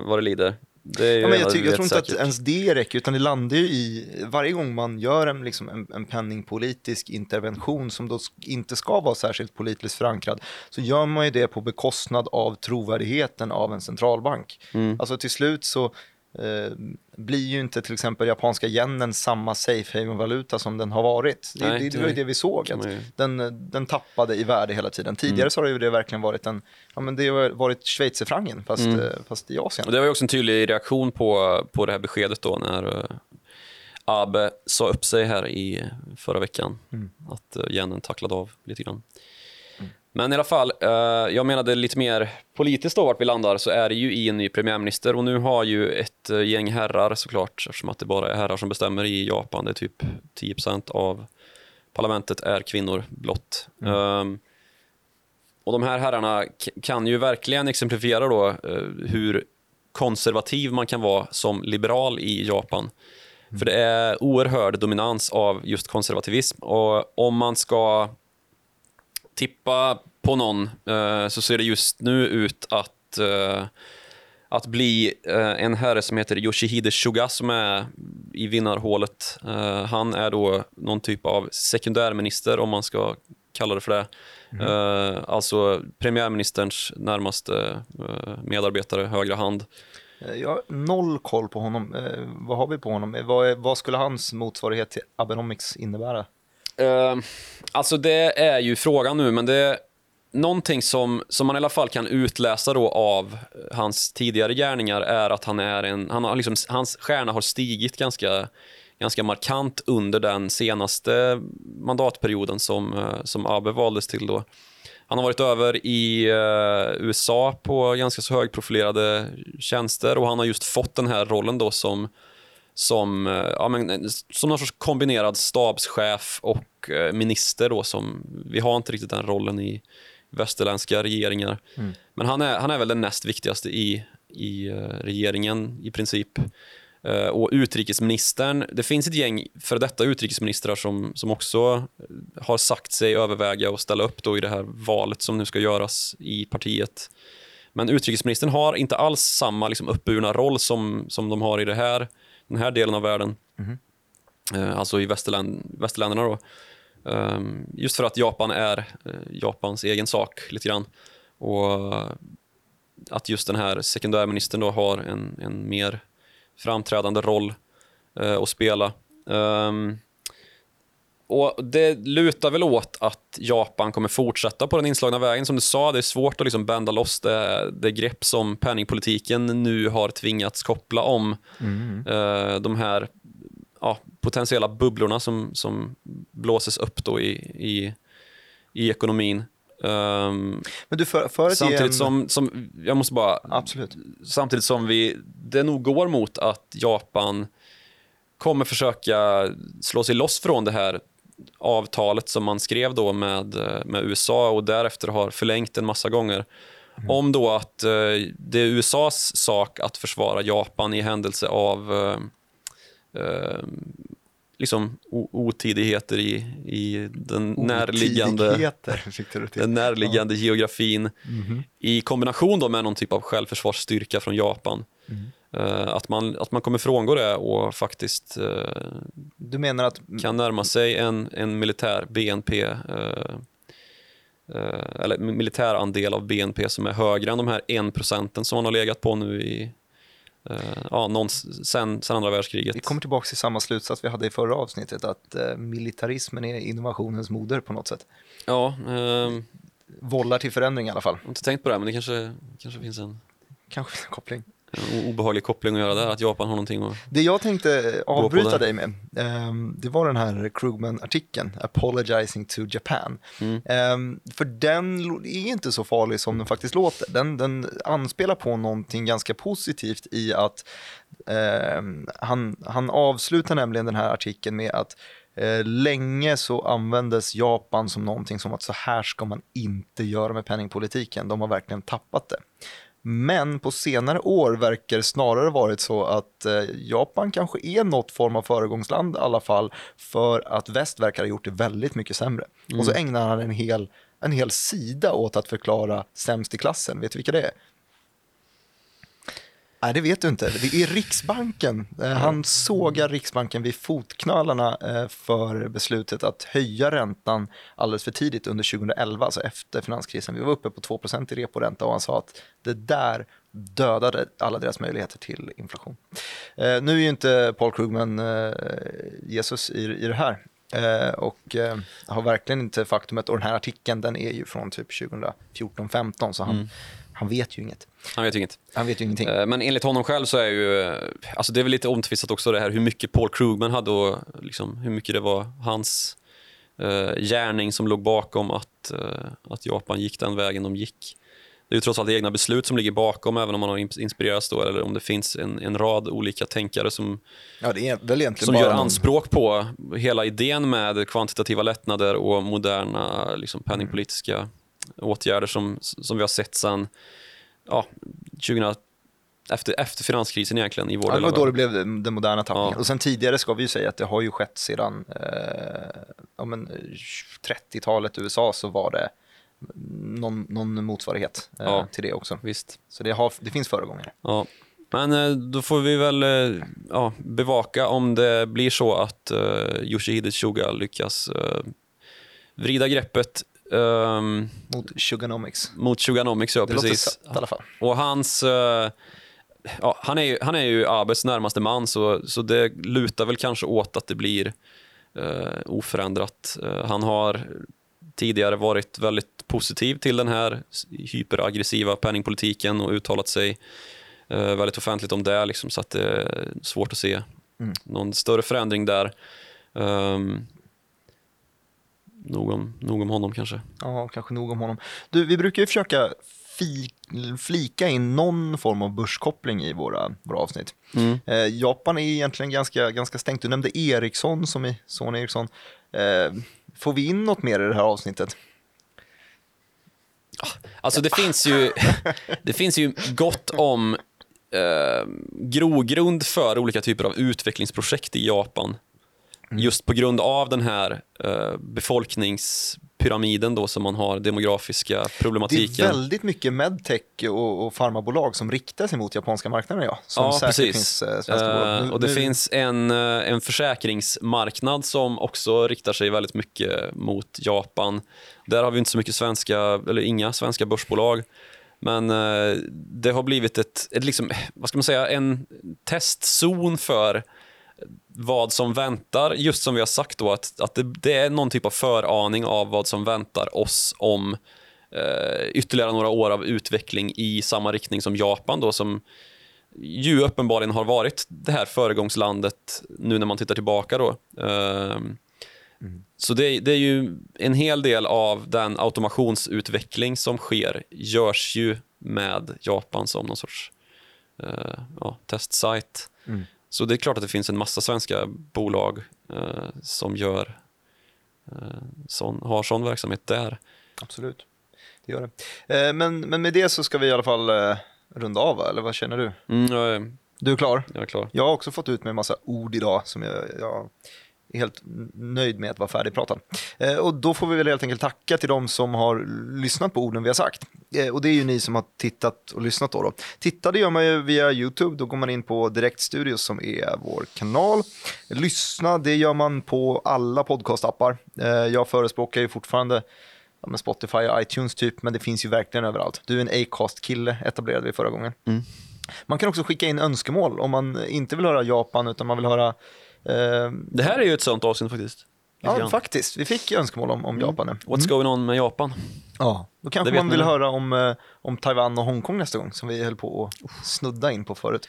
Speaker 2: vad det lider.
Speaker 1: Ja, men jag, tycker, jag tror inte säkert. att ens det räcker, utan det landar ju i, varje gång man gör en, liksom en, en penningpolitisk intervention som då inte ska vara särskilt politiskt förankrad, så gör man ju det på bekostnad av trovärdigheten av en centralbank. Mm. Alltså till slut så eh, blir ju inte till exempel japanska yenen samma safe haven-valuta som den har varit. Det, Nej, det, det var ju det vi såg, att den, den tappade i värde hela tiden. Tidigare mm. så har det ju det verkligen varit en, ja men det har varit schweizerfrancen fast, mm. Eh, fast i Asien.
Speaker 2: Och det var ju också en tydlig reaktion på, på det här beskedet då när uh, Abe sa upp sig här i förra veckan. Mm. Att yenen tacklade av lite grann. Men i alla fall, eh, jag menade lite mer politiskt då vart vi landar så är det ju i en ny premiärminister och nu har ju ett eh, gäng herrar såklart eftersom att det bara är herrar som bestämmer i Japan. Det är typ 10% av parlamentet är kvinnor blott. Mm. Um, och de här herrarna kan ju verkligen exemplifiera då uh, hur konservativ man kan vara som liberal i Japan. Mm. För det är oerhörd dominans av just konservativism och om man ska tippa på någon eh, så ser det just nu ut att, eh, att bli eh, en herre som heter Yoshihide Suga som är i vinnarhålet. Han är då någon typ av sekundärminister om man ska kalla det för det. Mm. alltså premiärministerns närmaste medarbetare, högra hand.
Speaker 1: Jag har noll koll på honom. vad har vi på honom? Vad, vad skulle hans motsvarighet till Abenomics innebära?
Speaker 2: Uh, alltså det är ju frågan nu, men det är någonting som, som man i alla fall kan utläsa då av eh, hans tidigare gärningar är att han är en, han har liksom, hans stjärna har stigit ganska, ganska markant under den senaste mandatperioden som, eh, som Abe valdes till då. Han har varit över i uh, USA på ganska så högprofilerade tjänster och han har just fått den här rollen då som som, eh, ja, men, som någon sorts kombinerad stabschef och eh, minister. Då, som, vi har inte riktigt den rollen i västerländska regeringar. Mm. Men han är, han är väl den näst viktigaste i, i uh, regeringen i princip. Och utrikesministern, det finns ett gäng för detta utrikesministrar som, som också har sagt sig överväga att ställa upp då i det här valet som nu ska göras i partiet. Men utrikesministern har inte alls samma liksom, uppburna roll som, som de har i det här den här delen av världen. Mm. Eh, alltså i västerland, västerländerna. Då. Eh, just för att Japan är eh, Japans egen sak lite grann. Och att just den här sekundärministern då har en, en mer framträdande roll eh, att spela. Um, och Det lutar väl åt att Japan kommer fortsätta på den inslagna vägen. Som du sa, det är svårt att liksom bända loss det, det grepp som penningpolitiken nu har tvingats koppla om mm. uh, de här ja, potentiella bubblorna som, som blåses upp då i, i, i ekonomin. Um,
Speaker 1: Men du, för, för
Speaker 2: samtidigt en... som, som, jag måste bara,
Speaker 1: Absolut.
Speaker 2: samtidigt som vi, det nog går mot att Japan kommer försöka slå sig loss från det här avtalet som man skrev då med, med USA och därefter har förlängt en massa gånger. Mm. Om då att eh, det är USAs sak att försvara Japan i händelse av eh, eh liksom otidigheter i, i den närliggande, den närliggande ja. geografin mm. i kombination då med någon typ av självförsvarsstyrka från Japan. Mm. Uh, att, man, att man kommer frångå det och faktiskt uh,
Speaker 1: du menar att...
Speaker 2: kan närma sig en, en militär BNP eh, eller militär andel av BNP som är högre än de här 1 procenten som man har legat på nu i ja, någon, sen, sen andra världskriget.
Speaker 1: Vi kommer tillbaka till samma slutsats vi hade i förra avsnittet, att militarismen är innovationens moder på något sätt.
Speaker 2: Ja. Um,
Speaker 1: Vållar till förändring i alla fall. Jag
Speaker 2: har inte tänkt på det, men det kanske, kanske finns en...
Speaker 1: Kanske en koppling
Speaker 2: obehaglig koppling att göra där, att Japan har någonting att
Speaker 1: Det jag tänkte avbryta dig med, um, det var den här Krugman-artikeln, Apologizing to Japan. Mm. Um, för den är inte så farlig som den faktiskt låter. Den, den anspelar på någonting ganska positivt i att um, han, han avslutar nämligen den här artikeln med att Eh, länge så användes Japan som någonting som att så här ska man inte göra med penningpolitiken. De har verkligen tappat det. Men på senare år verkar det snarare varit så att eh, Japan kanske är något form av föregångsland i alla fall för att väst verkar ha gjort det väldigt mycket sämre. Mm. Och så ägnar han en hel, en hel sida åt att förklara sämst i klassen. Vet du vilka det är? Nej, det vet du inte. Det är Riksbanken. Eh, han sågar Riksbanken vid fotknölarna eh, för beslutet att höja räntan alldeles för tidigt under 2011, alltså efter finanskrisen. Vi var uppe på 2% i reporänta och han sa att det där dödade alla deras möjligheter till inflation. Eh, nu är ju inte Paul Krugman Jesus i, i det här. och har verkligen inte faktumet, och den här artikeln den är ju från typ 2014-15 så han, mm han vet ju inget.
Speaker 2: Han vet ju inget.
Speaker 1: Han vet ju ingenting.
Speaker 2: Eh, men enligt honom själv så är ju, eh, alltså det är väl lite omtvistat också det här hur mycket Paul Krugman hade och liksom hur mycket det var hans uh, gärning som låg bakom att, uh, att Japan gick den vägen de gick. Det är ju trots allt egna beslut som ligger bakom, även om man har inspirerats då, eller om det finns en, en rad olika tänkare som,
Speaker 1: ja,
Speaker 2: som gör anspråk på hela idén med kvantitativa lättnader och moderna liksom, penningpolitiska. Åtgärder som, som vi har sett sedan ja, 2000, efter, efter finanskrisen egentligen i vår
Speaker 1: ja, Det var då det blev den moderna tappningen. Ja. Och sen tidigare ska vi ju säga att det har ju skett sedan eh, ja, 30-talet i USA så var det någon, någon motsvarighet eh, ja, till det också.
Speaker 2: Visst.
Speaker 1: Så det, har, det finns föregångare.
Speaker 2: Ja. Men eh, då får vi väl eh, ja, bevaka om det blir så att uh, Yoshihide Suga lyckas uh, vrida greppet
Speaker 1: Um, mot Suganomics.
Speaker 2: Mot Suganomics, ja
Speaker 1: det
Speaker 2: precis.
Speaker 1: Låter sött, i alla fall.
Speaker 2: Och hans... Uh, ja, han, är ju, han är ju Abes närmaste man, så, så det lutar väl kanske åt att det blir uh, oförändrat. Uh, han har tidigare varit väldigt positiv till den här hyperaggressiva penningpolitiken och uttalat sig väldigt offentligt om det, liksom, så att det är svårt att se mm. någon större förändring där. Um, nog om, nog om honom kanske.
Speaker 1: Ja, kanske nog om honom. Du, vi brukar ju försöka fi, flika in någon form av börskoppling i våra, våra avsnitt. Mm. Eh, Japan är egentligen ganska, ganska stängt. Du nämnde Ericsson som i Sony Ericsson. Eh, får vi in något mer i det här avsnittet?
Speaker 2: Alltså det finns ju, det finns ju gott om eh, grogrund för olika typer av utvecklingsprojekt i Japan. Mm. Just på grund av den här uh, befolkningspyramiden då som man har, demografiska problematiken.
Speaker 1: Det är väldigt mycket medtech och, och farmabolag som riktar sig mot japanska marknaden. Ja, som
Speaker 2: ja precis. Finns, uh, uh, och det nu... finns en, en försäkringsmarknad som också riktar sig väldigt mycket mot Japan. Där har vi inte så mycket svenska, eller inga svenska börsbolag. Men det har blivit ett, ett liksom, vad ska man säga, en testzon för vad som väntar, just som vi har sagt då, att, att det, det är någon typ av föraning av vad som väntar oss om eh, ytterligare några år av utveckling i samma riktning som Japan då, som ju uppenbarligen har varit det här föregångslandet nu när man tittar tillbaka då. Eh, mm. Så det, det, är ju en hel del av den automationsutveckling som sker görs ju med Japan som någon sorts eh, ja, testsite. Mm. Så det är klart att det finns en massa svenska bolag eh, som gör eh, sån, har sån verksamhet där.
Speaker 1: Absolut, det gör det. Eh, men, men med det så ska vi i alla fall eh, runda av, eller vad känner du?
Speaker 2: Mm, jag är,
Speaker 1: du är klar?
Speaker 2: Jag är klar.
Speaker 1: Jag har också fått ut med en massa ord idag som jag, jag helt nöjd med att vara färdigpratad. Eh, och då får vi väl helt enkelt tacka till de som har lyssnat på orden vi har sagt. Eh, och det är ju ni som har tittat och lyssnat då. då. Titta det gör man ju via YouTube, då går man in på Direktstudios som är vår kanal. Lyssna, det gör man på alla podcastappar. Eh, jag förespråkar ju fortfarande ja, Spotify och iTunes typ, men det finns ju verkligen överallt. Du är en Acast-kille, etablerade vi förra gången. Mm. Man kan också skicka in önskemål om man inte vill höra Japan utan man vill höra
Speaker 2: det här är ju ett sånt avsnitt faktiskt.
Speaker 1: Ja, grann. faktiskt. Vi fick önskemål om, om mm. Japan. Mm.
Speaker 2: What's going on med Japan?
Speaker 1: Ja, då kanske man vill ni. höra om, eh, om Taiwan och Hongkong nästa gång, som vi höll på att snudda in på förut.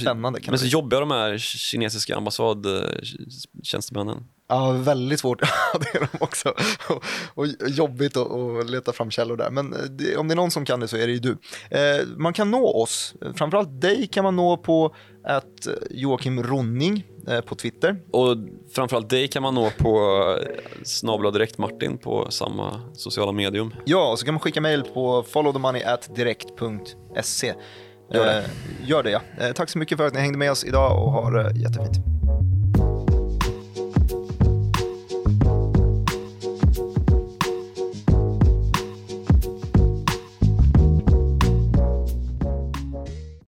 Speaker 1: Spännande.
Speaker 2: Kan men så jobbiga de här kinesiska ambassadtjänstemännen.
Speaker 1: Ja, väldigt svårt. det är de också. Och, och jobbigt att leta fram källor där. Men eh, det, om det är någon som kan det så är det ju du. Eh, man kan nå oss. Framförallt dig kan man nå på att Joakim Ronning eh, på Twitter.
Speaker 2: Och framförallt dig kan man nå på eh, snabla direkt Martin på samma sociala medium.
Speaker 1: Ja, och så kan man skicka mejl på followthemoney@direkt.se.
Speaker 2: Gör det.
Speaker 1: Eh, Gör det ja. Eh, Tack så mycket för att ni hängde med oss idag och ha det jättefint.